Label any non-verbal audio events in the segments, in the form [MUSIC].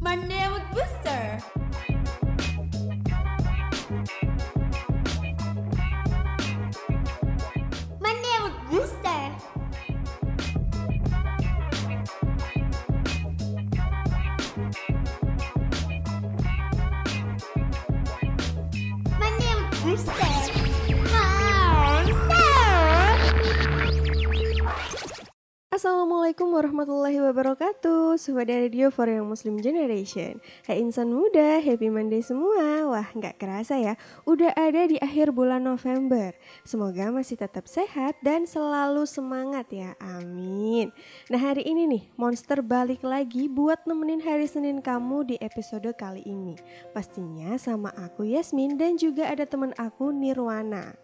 Monday with Booster. Assalamualaikum warahmatullahi wabarakatuh. Sobat Radio for Young Muslim Generation. Hai insan muda, happy Monday semua. Wah nggak kerasa ya, udah ada di akhir bulan November. Semoga masih tetap sehat dan selalu semangat ya, amin. Nah hari ini nih, Monster balik lagi buat nemenin hari Senin kamu di episode kali ini. Pastinya sama aku Yasmin dan juga ada temen aku Nirwana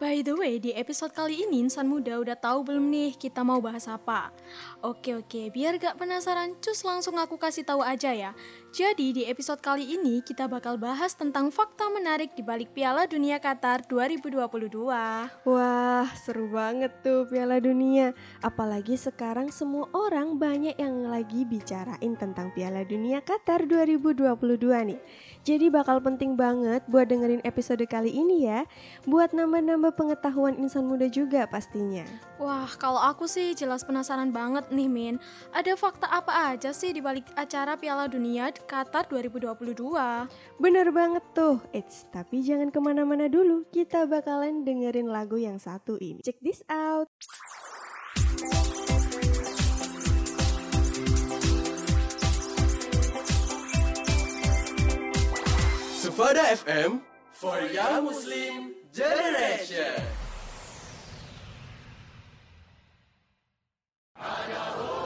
By the way, di episode kali ini insan muda udah tahu belum nih kita mau bahas apa? Oke oke, biar gak penasaran, cus langsung aku kasih tahu aja ya. Jadi di episode kali ini kita bakal bahas tentang fakta menarik di balik Piala Dunia Qatar 2022. Wah, seru banget tuh Piala Dunia. Apalagi sekarang semua orang banyak yang lagi bicarain tentang Piala Dunia Qatar 2022 nih. Jadi bakal penting banget buat dengerin episode kali ini ya. Buat nambah-nambah pengetahuan insan muda juga pastinya. Wah, kalau aku sih jelas penasaran banget nih Min. Ada fakta apa aja sih di balik acara Piala Dunia Qatar 2022? Bener banget tuh. Eits, tapi jangan ke mana-mana dulu. Kita bakalan dengerin lagu yang satu ini. Check this out. Sufada FM for Young Muslim Generation. Look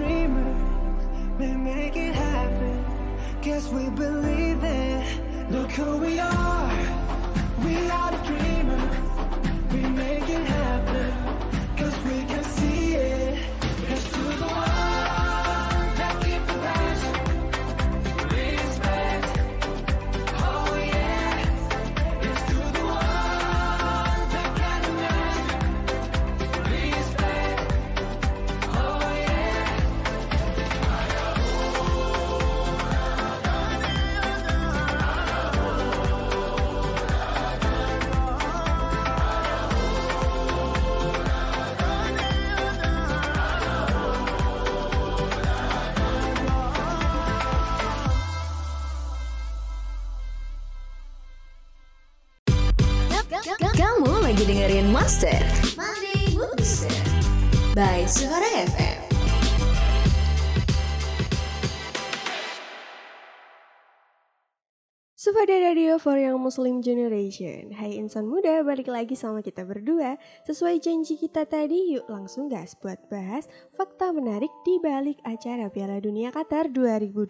dreamers. We make it happen. Guess we believe it. Look who we are. We are the dreamers. Monday Mood Booster. by Suara FM. Sufada Radio for Young Muslim Generation. Hai insan muda, balik lagi sama kita berdua. Sesuai janji kita tadi, yuk langsung gas buat bahas fakta menarik di balik acara Piala Dunia Qatar 2022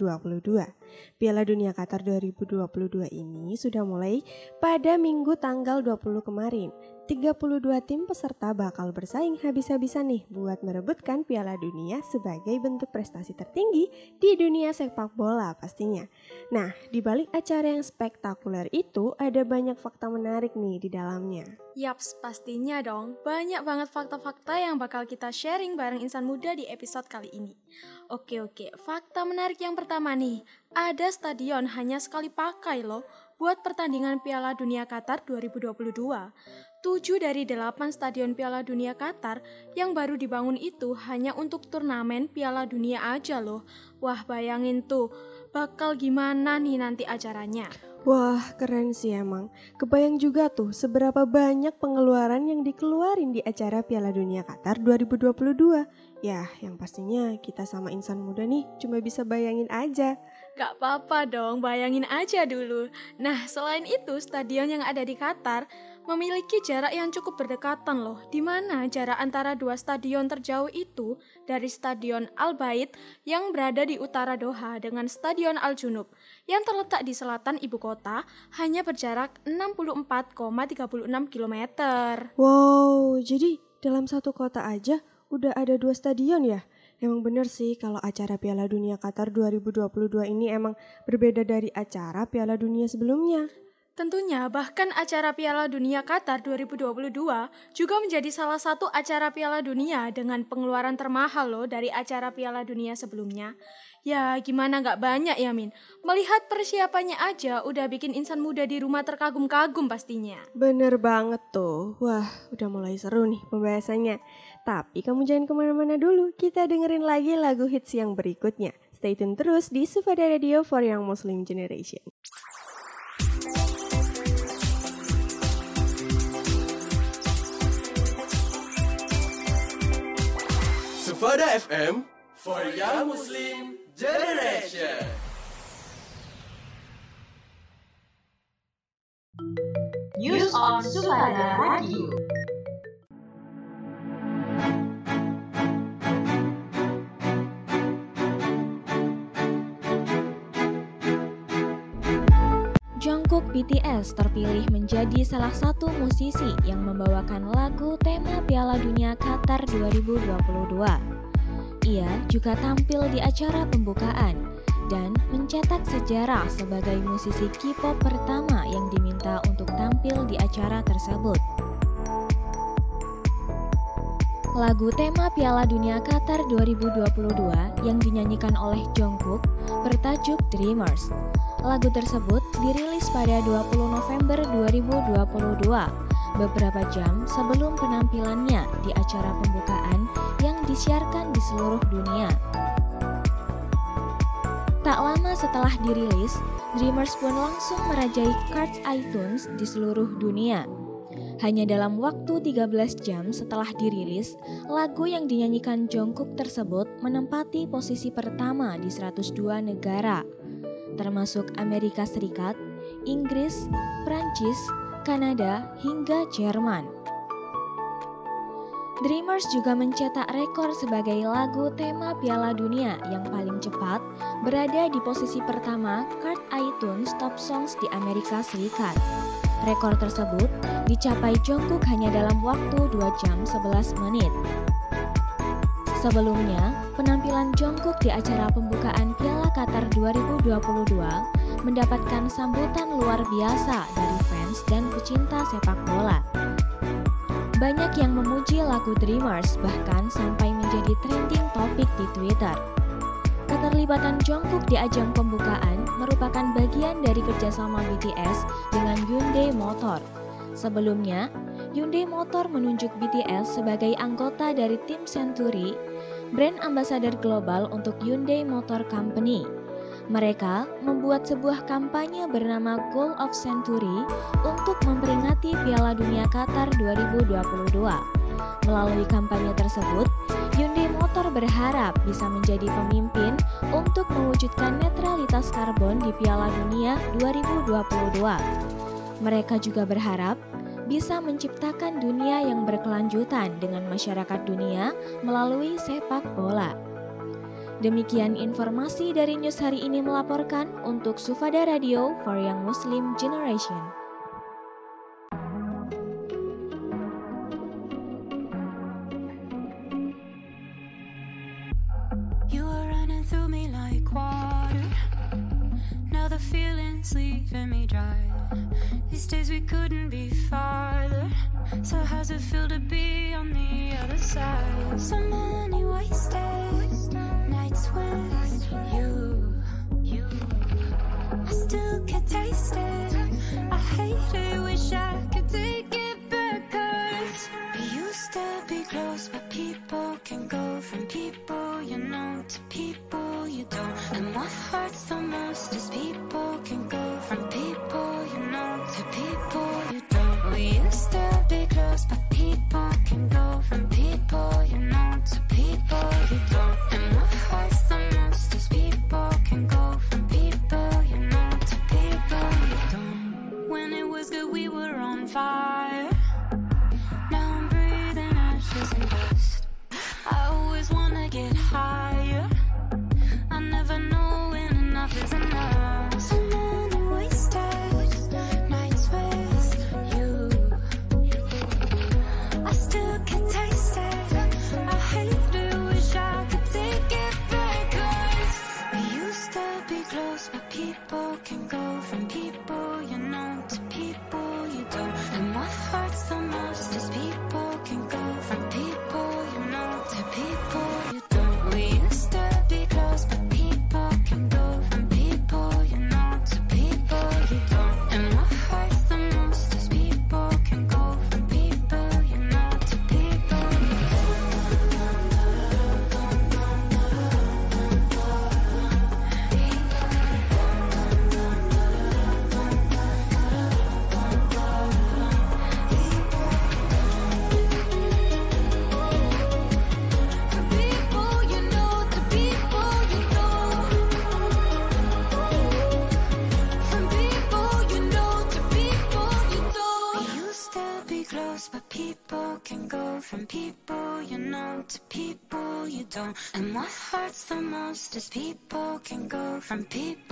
Piala Dunia Qatar 2022 ini sudah mulai pada minggu tanggal 20 kemarin 32 tim peserta bakal bersaing habis-habisan nih buat merebutkan Piala Dunia sebagai bentuk prestasi tertinggi di dunia sepak bola pastinya Nah, di balik acara yang spektakuler itu ada banyak fakta menarik nih di dalamnya. Yaps, pastinya dong. Banyak banget fakta-fakta yang bakal kita sharing bareng insan muda di episode kali ini. Oke oke, fakta menarik yang pertama nih. Ada stadion hanya sekali pakai loh buat pertandingan Piala Dunia Qatar 2022. 7 dari 8 stadion Piala Dunia Qatar yang baru dibangun itu hanya untuk turnamen Piala Dunia aja loh. Wah, bayangin tuh, bakal gimana nih nanti acaranya. Wah, keren sih emang. Kebayang juga tuh seberapa banyak pengeluaran yang dikeluarin di acara Piala Dunia Qatar 2022. Ya, yang pastinya kita sama insan muda nih cuma bisa bayangin aja. Gak apa-apa dong, bayangin aja dulu. Nah, selain itu, stadion yang ada di Qatar memiliki jarak yang cukup berdekatan loh, di mana jarak antara dua stadion terjauh itu dari Stadion Al Bait yang berada di utara Doha dengan Stadion Al Junub yang terletak di selatan ibu kota hanya berjarak 64,36 km. Wow, jadi dalam satu kota aja udah ada dua stadion ya? Emang bener sih kalau acara Piala Dunia Qatar 2022 ini emang berbeda dari acara Piala Dunia sebelumnya. Tentunya, bahkan acara Piala Dunia Qatar 2022 juga menjadi salah satu acara Piala Dunia dengan pengeluaran termahal loh dari acara Piala Dunia sebelumnya. Ya, gimana nggak banyak ya, Min? Melihat persiapannya aja udah bikin insan muda di rumah terkagum-kagum pastinya. Bener banget tuh. Wah, udah mulai seru nih pembahasannya. Tapi kamu jangan ke mana-mana dulu. Kita dengerin lagi lagu hits yang berikutnya. Stay tune terus di Sufada Radio for Young Muslim Generation. Sufada FM for Young Muslim Generation. News on Suara Radio. Jungkook BTS terpilih menjadi salah satu musisi yang membawakan lagu tema Piala Dunia Qatar 2022. Ia juga tampil di acara pembukaan dan mencetak sejarah sebagai musisi K-pop pertama yang diminta untuk tampil di acara tersebut. Lagu tema Piala Dunia Qatar 2022 yang dinyanyikan oleh Jungkook bertajuk Dreamers. Lagu tersebut dirilis pada 20 November 2022, beberapa jam sebelum penampilannya di acara pembukaan yang disiarkan di seluruh dunia. Tak lama setelah dirilis, Dreamers pun langsung merajai charts iTunes di seluruh dunia. Hanya dalam waktu 13 jam setelah dirilis, lagu yang dinyanyikan Jungkook tersebut menempati posisi pertama di 102 negara, termasuk Amerika Serikat, Inggris, Prancis, Kanada, hingga Jerman. Dreamers juga mencetak rekor sebagai lagu tema Piala Dunia yang paling cepat berada di posisi pertama chart iTunes Top Songs di Amerika Serikat. Rekor tersebut dicapai Jungkook hanya dalam waktu 2 jam 11 menit. Sebelumnya, penampilan Jungkook di acara pembukaan Piala Qatar 2022 mendapatkan sambutan luar biasa dari fans dan pecinta sepak bola. Banyak yang memuji lagu Dreamers bahkan sampai menjadi trending topik di Twitter. Keterlibatan Jungkook di ajang pembukaan merupakan bagian dari kerjasama BTS dengan Hyundai Motor. Sebelumnya, Hyundai Motor menunjuk BTS sebagai anggota dari tim Century, brand ambassador global untuk Hyundai Motor Company. Mereka membuat sebuah kampanye bernama Goal of Century untuk memperingati Piala Dunia Qatar 2022. Melalui kampanye tersebut, Hyundai Motor berharap bisa menjadi pemimpin untuk mewujudkan netralitas karbon di Piala Dunia 2022. Mereka juga berharap bisa menciptakan dunia yang berkelanjutan dengan masyarakat dunia melalui sepak bola. Demikian informasi dari news hari ini melaporkan untuk Sufada Radio for Young Muslim Generation. These days we couldn't be far. So many wasted nights with you. I still can taste it. I hate it, wish I. from people.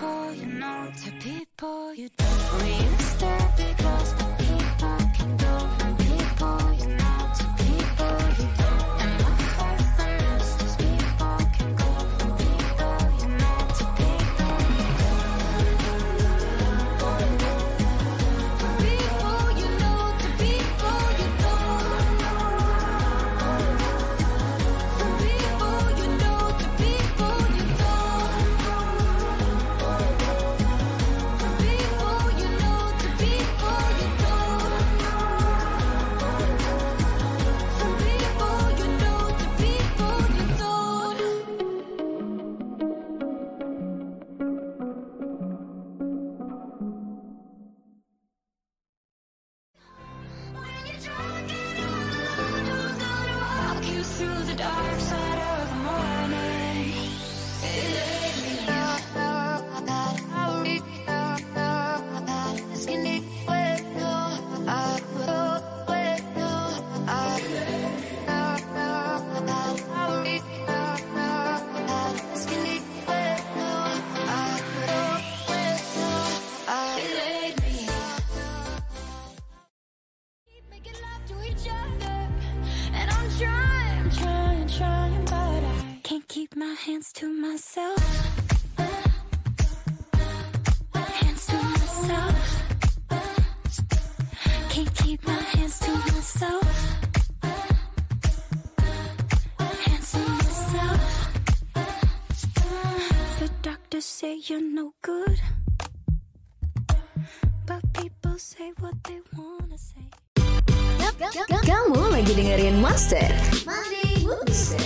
dengerin Master. Monday Booster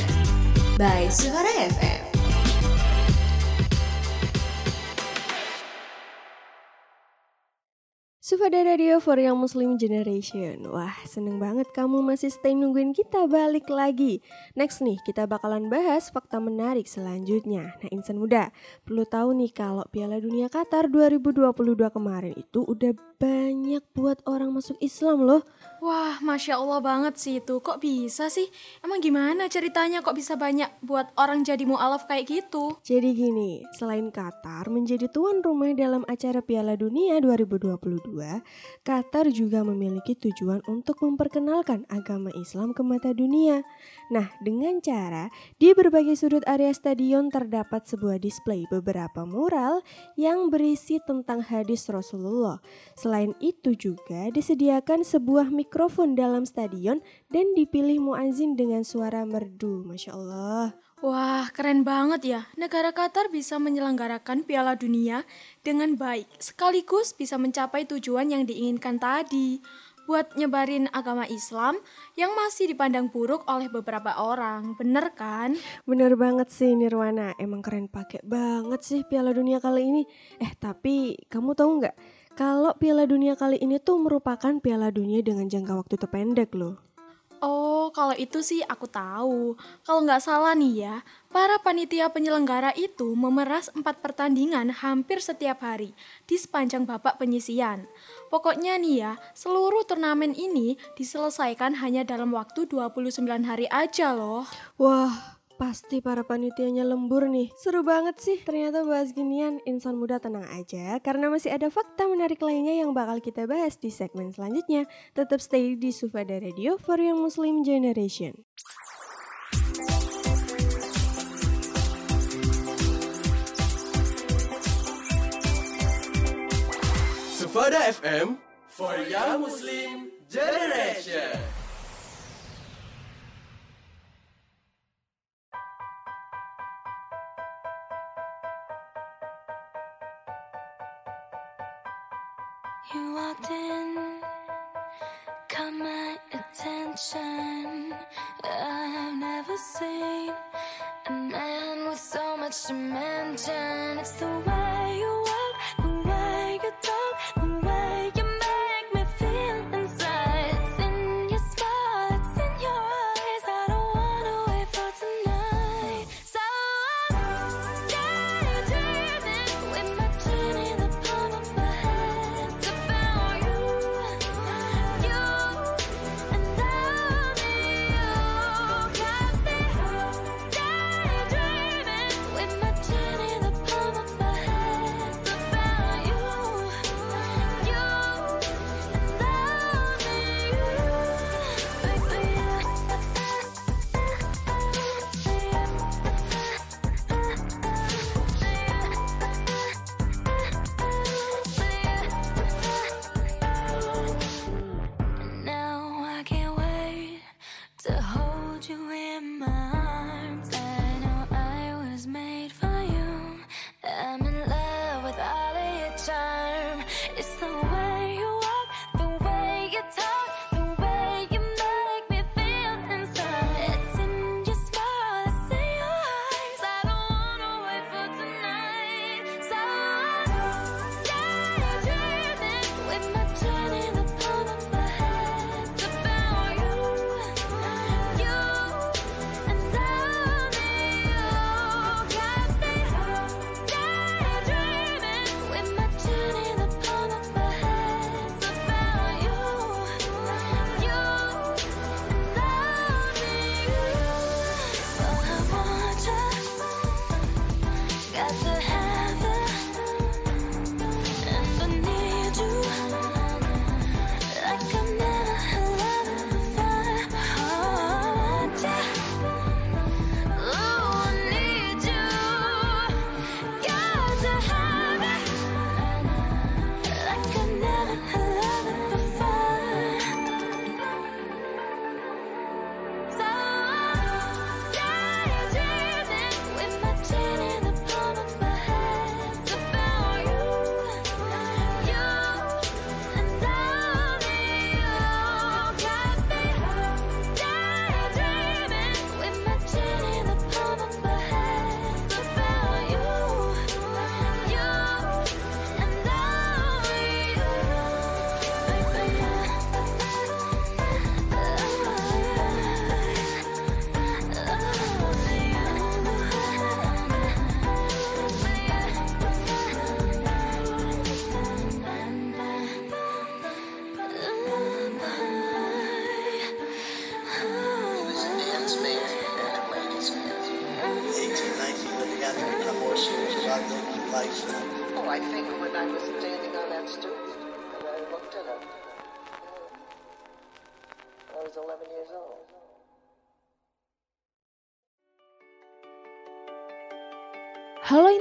by Suara FM. Sufada Radio for Young Muslim Generation Wah seneng banget kamu masih stay nungguin kita balik lagi Next nih kita bakalan bahas fakta menarik selanjutnya Nah insan muda perlu tahu nih kalau Piala Dunia Qatar 2022 kemarin itu udah banyak buat orang masuk Islam loh Wah, Masya Allah banget sih itu. Kok bisa sih? Emang gimana ceritanya kok bisa banyak buat orang jadi mu'alaf kayak gitu? Jadi gini, selain Qatar menjadi tuan rumah dalam acara Piala Dunia 2022, Qatar juga memiliki tujuan untuk memperkenalkan agama Islam ke mata dunia. Nah, dengan cara di berbagai sudut area stadion terdapat sebuah display beberapa mural yang berisi tentang hadis Rasulullah. Selain itu juga disediakan sebuah mikrofon dalam stadion dan dipilih muazin dengan suara merdu. Masya Allah. Wah, keren banget ya. Negara Qatar bisa menyelenggarakan Piala Dunia dengan baik, sekaligus bisa mencapai tujuan yang diinginkan tadi. Buat nyebarin agama Islam yang masih dipandang buruk oleh beberapa orang, bener kan? Bener banget sih Nirwana, emang keren pakai banget sih Piala Dunia kali ini. Eh tapi kamu tahu nggak? Kalau Piala Dunia kali ini tuh merupakan Piala Dunia dengan jangka waktu terpendek loh. Oh, kalau itu sih aku tahu. Kalau nggak salah nih ya, para panitia penyelenggara itu memeras empat pertandingan hampir setiap hari di sepanjang babak penyisian. Pokoknya nih ya, seluruh turnamen ini diselesaikan hanya dalam waktu 29 hari aja loh. Wah, pasti para panitianya lembur nih. Seru banget sih ternyata bahas ginian. Insan muda tenang aja karena masih ada fakta menarik lainnya yang bakal kita bahas di segmen selanjutnya. Tetap stay di Sufada Radio for Young Muslim Generation. Sufada FM for Young Muslim Generation. Walked in, caught my attention. I've never seen a man with so much to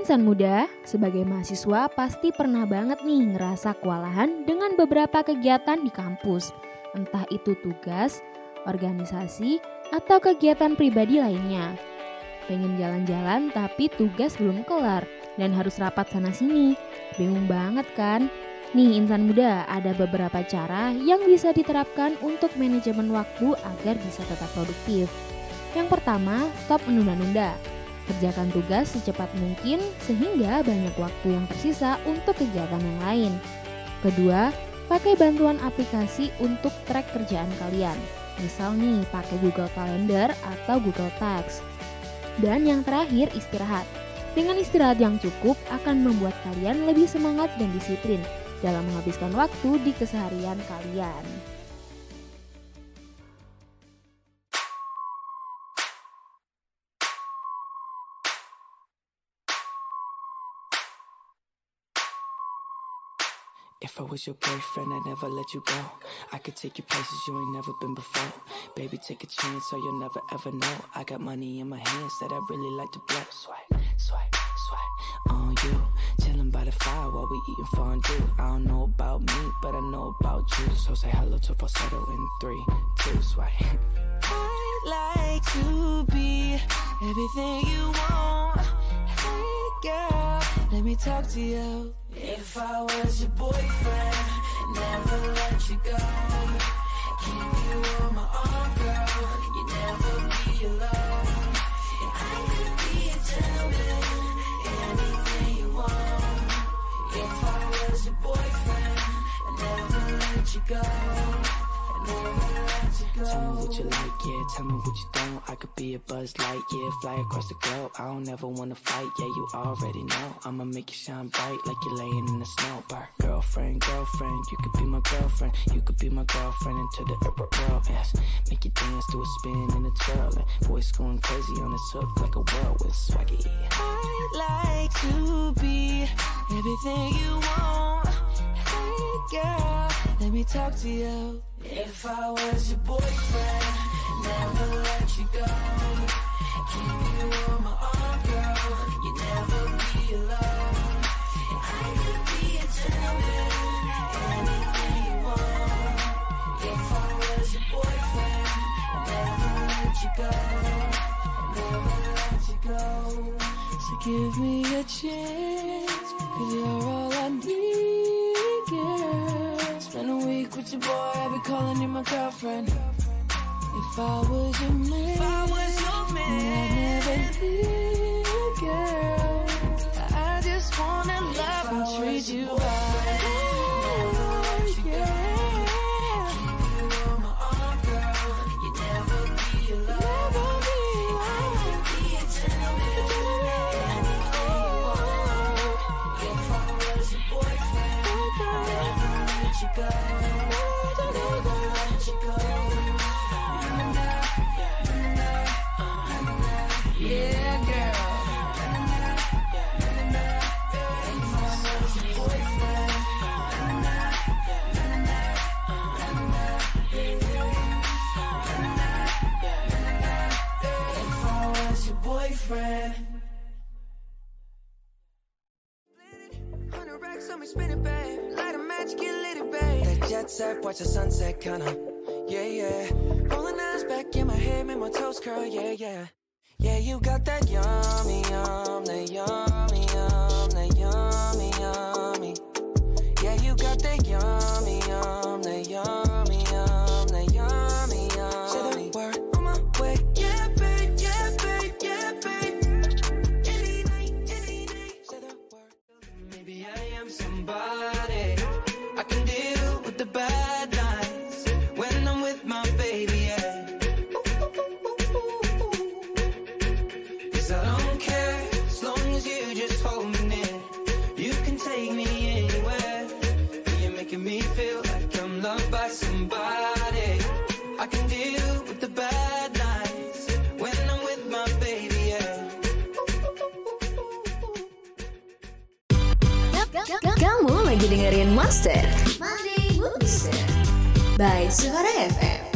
insan muda, sebagai mahasiswa pasti pernah banget nih ngerasa kewalahan dengan beberapa kegiatan di kampus. Entah itu tugas, organisasi, atau kegiatan pribadi lainnya. Pengen jalan-jalan tapi tugas belum kelar dan harus rapat sana sini. Bingung banget kan? Nih insan muda, ada beberapa cara yang bisa diterapkan untuk manajemen waktu agar bisa tetap produktif. Yang pertama, stop menunda-nunda. Kerjakan tugas secepat mungkin sehingga banyak waktu yang tersisa untuk kegiatan yang lain. Kedua, pakai bantuan aplikasi untuk track kerjaan kalian. Misal nih, pakai Google Calendar atau Google Tasks. Dan yang terakhir, istirahat. Dengan istirahat yang cukup akan membuat kalian lebih semangat dan disiplin dalam menghabiskan waktu di keseharian kalian. If I was your boyfriend, I'd never let you go. I could take you places you ain't never been before. Baby, take a chance, so you'll never ever know. I got money in my hands that I really like to blow. Swipe, swipe, swipe on you. Chilling by the fire while we eating fondue. I don't know about me, but I know about you. So say hello to falsetto in three, two, swipe. [LAUGHS] I'd like to be everything you want. Hey girl, let me talk to you. If I was your boyfriend, never let you go. Keep you on my arm, girl. You never be alone. And I could be a gentleman, anything you want. If I was your boyfriend, never let you go. Never let you go. Tell me what you like, yeah. Tell me what you don't. I could be a buzz light, yeah. Fly across the globe. I don't ever wanna fight, yeah. You already know. I'ma make you shine bright like you're laying in the snow. Bar. Girlfriend, girlfriend, you could be my girlfriend. You could be my girlfriend into the upper world. Make you dance to a spin and a twirl. And voice going crazy on this hook like a whirlwind swaggy. I'd like to be everything you want. Hey girl, let me talk to you. If I was your boyfriend, never let you go. Keep you on my arm, girl. You never be alone. I could be a gentleman, anything you want. If I was your boyfriend, never let you go. Never let you go. So give me a chance, cause you're all I need. Spend a week with your boy, I'll be calling you my girlfriend. If I was your man, if I was your man, I'd never leave, girl. I just wanna love and treat you right. Yeah. You let you go. Kinda. Yeah, yeah. Rolling eyes back in my head, make my toes curl, yeah, yeah. Yeah, you got that yummy, just hold me. You can take me anywhere. You're making me feel like I'm loved by somebody. I can deal with the bad nights when I'm with my baby. Yeah. Kamu lagi dengerin Monster Monday Mood by Suara FM.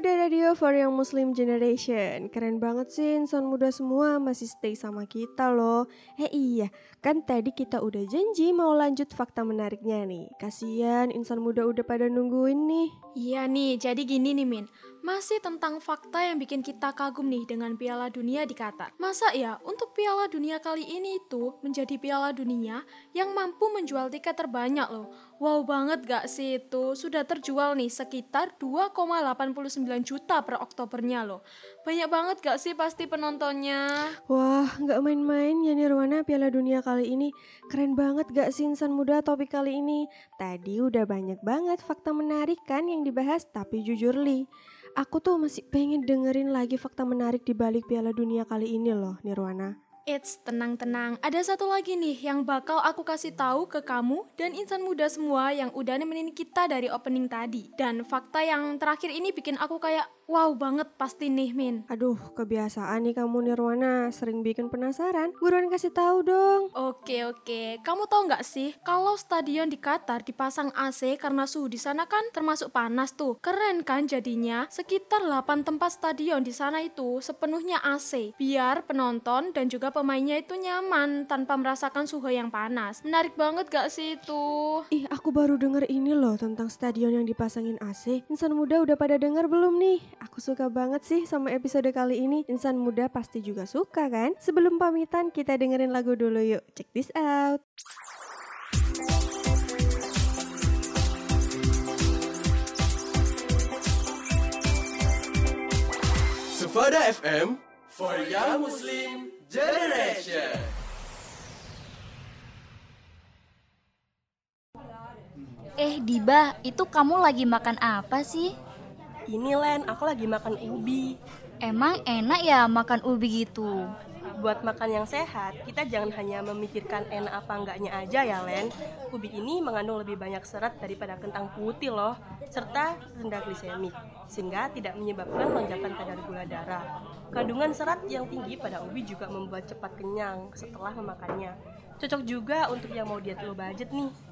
Sufada Radio for Young Muslim Generation. Keren banget sih insan muda semua masih stay sama kita loh. Eh iya, kan tadi kita udah janji mau lanjut fakta menariknya nih. Kasian insan muda udah pada nungguin nih. Iya nih, jadi gini nih Min. Masih tentang fakta yang bikin kita kagum nih dengan Piala Dunia di Qatar. Masa ya, untuk Piala Dunia kali ini itu menjadi Piala Dunia yang mampu menjual tiket terbanyak loh. Wow banget gak sih itu? Sudah terjual nih sekitar 2,89 juta per Oktobernya loh. Banyak banget gak sih pasti penontonnya? Wah, nggak main-main ya Nirwana Piala Dunia kali ini. Keren banget gak sih insan muda topik kali ini? Tadi udah banyak banget fakta menarik kan yang dibahas, tapi jujur li, aku tuh masih pengen dengerin lagi fakta menarik di balik Piala Dunia kali ini loh, Nirwana. Eits, tenang-tenang. Ada satu lagi nih yang bakal aku kasih tahu ke kamu dan insan muda semua yang udah nemenin kita dari opening tadi. Dan fakta yang terakhir ini bikin aku kayak wow banget pasti nih, Min. Aduh, kebiasaan nih kamu Nirwana, sering bikin penasaran. Buruan kasih tahu dong. Oke oke, kamu tahu nggak sih kalau stadion di Qatar dipasang AC karena suhu di sana kan termasuk panas tuh. Keren kan jadinya? Sekitar 8 tempat stadion di sana itu sepenuhnya AC biar penonton dan juga pemainnya itu nyaman tanpa merasakan suhu yang panas. Menarik banget gak sih itu? Ih, aku baru denger ini loh tentang stadion yang dipasangin AC. Insan muda udah pada denger belum nih? Aku suka banget sih sama episode kali ini. Insan muda pasti juga suka kan? Sebelum pamitan, kita dengerin lagu dulu yuk. Check this out. Sufada FM for Young Muslim Generation. Eh Diba, itu kamu lagi makan apa sih? Ini Len, aku lagi makan ubi. Emang enak ya makan ubi gitu? Buat makan yang sehat, kita jangan hanya memikirkan enak apa enggaknya aja ya Len. Ubi ini mengandung lebih banyak serat daripada kentang putih loh, serta rendah glisemik, sehingga tidak menyebabkan lonjakan kadar gula darah. Kandungan serat yang tinggi pada ubi juga membuat cepat kenyang setelah memakannya. Cocok juga untuk yang mau diet low budget nih.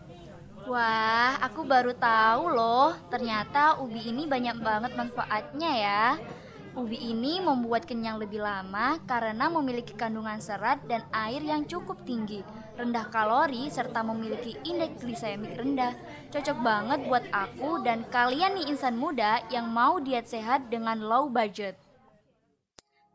Wah, aku baru tahu loh, ternyata ubi ini banyak banget manfaatnya ya. Ubi ini membuat kenyang lebih lama karena memiliki kandungan serat dan air yang cukup tinggi, rendah kalori, serta memiliki indeks glisemik rendah. Cocok banget buat aku dan kalian nih insan muda yang mau diet sehat dengan low budget.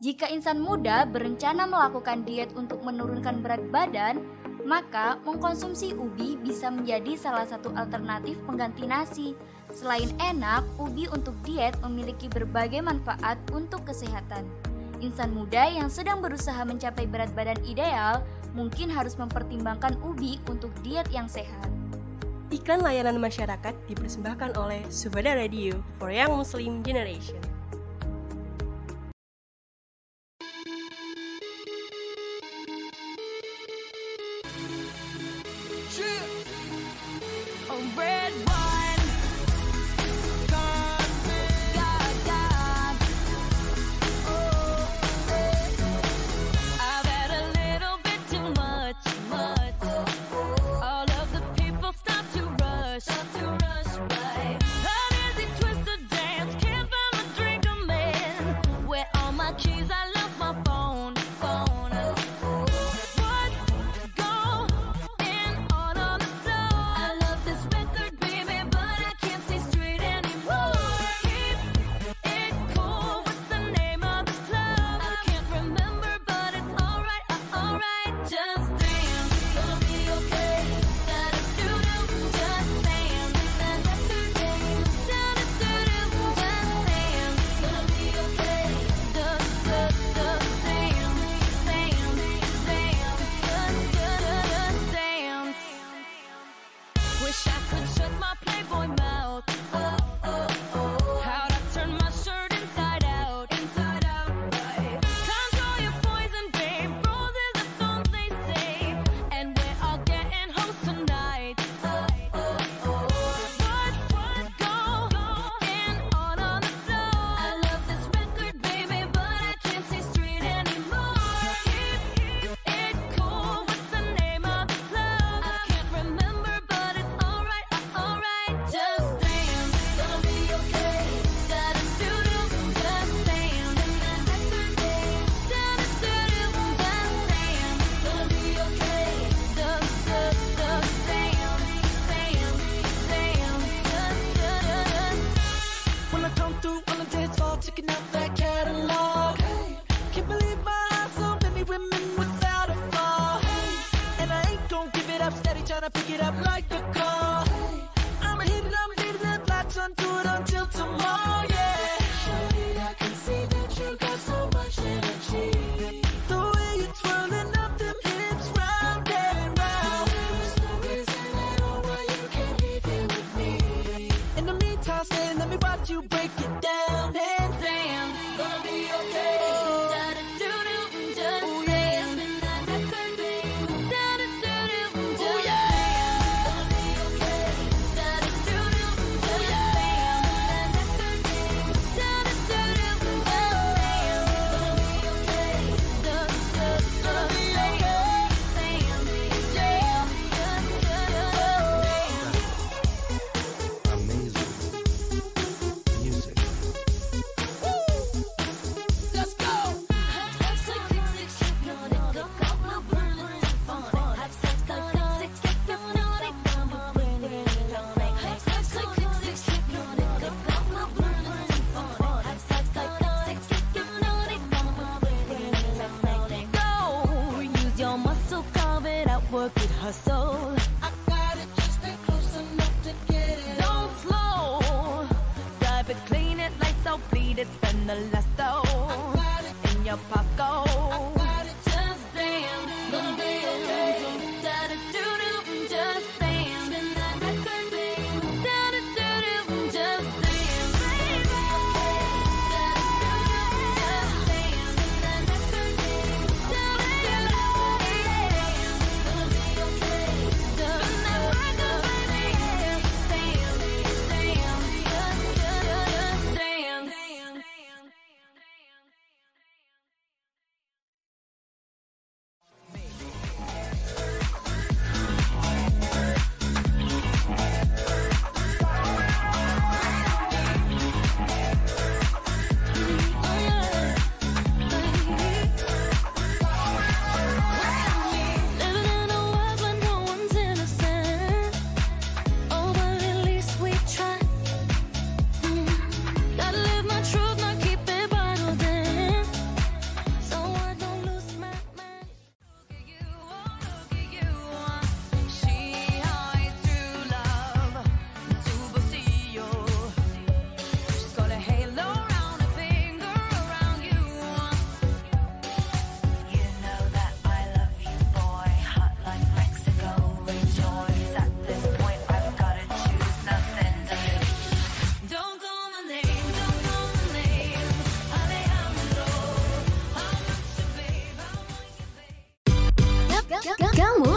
Jika insan muda berencana melakukan diet untuk menurunkan berat badan, maka mengkonsumsi ubi bisa menjadi salah satu alternatif pengganti nasi. Selain enak, ubi untuk diet memiliki berbagai manfaat untuk kesehatan. Insan muda yang sedang berusaha mencapai berat badan ideal mungkin harus mempertimbangkan ubi untuk diet yang sehat. Iklan layanan masyarakat dipersembahkan oleh Sufada Radio for Young Muslim Generation.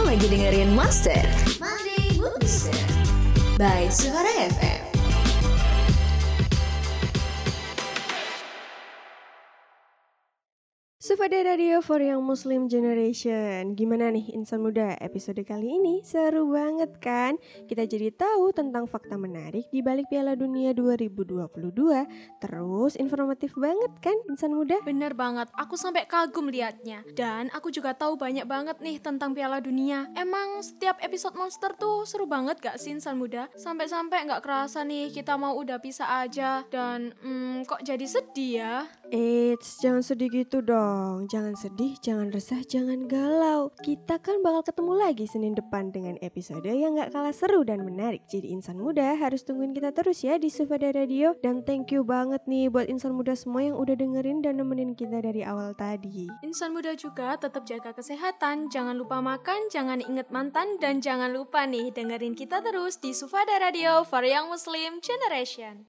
Lagi dengerin Monster Monday Booster. by Suara FM. Sufada Radio for Young Muslim Generation Gimana nih insan muda episode kali ini Seru banget kan Kita jadi tahu tentang fakta menarik di balik Piala Dunia 2022 Terus informatif banget kan insan muda Bener banget, aku sampai kagum liatnya. Dan aku juga tahu banyak banget nih tentang Piala Dunia. Emang setiap episode Monster tuh seru banget gak sih insan muda? Sampai-sampai nggak kerasa nih kita mau udah pisah aja. Dan hmm, kok jadi sedih ya? Eits, jangan sedih gitu dong Jangan sedih, jangan resah, jangan galau. Kita kan bakal ketemu lagi Senin depan dengan episode yang gak kalah seru dan menarik. Jadi insan muda harus tungguin kita terus ya di Sufada Radio. Dan thank you banget nih buat insan muda semua yang udah dengerin dan nemenin kita dari awal tadi. Insan muda juga tetap jaga kesehatan, jangan lupa makan, jangan inget mantan, dan jangan lupa nih dengerin kita terus di Sufada Radio for Young Muslim Generation.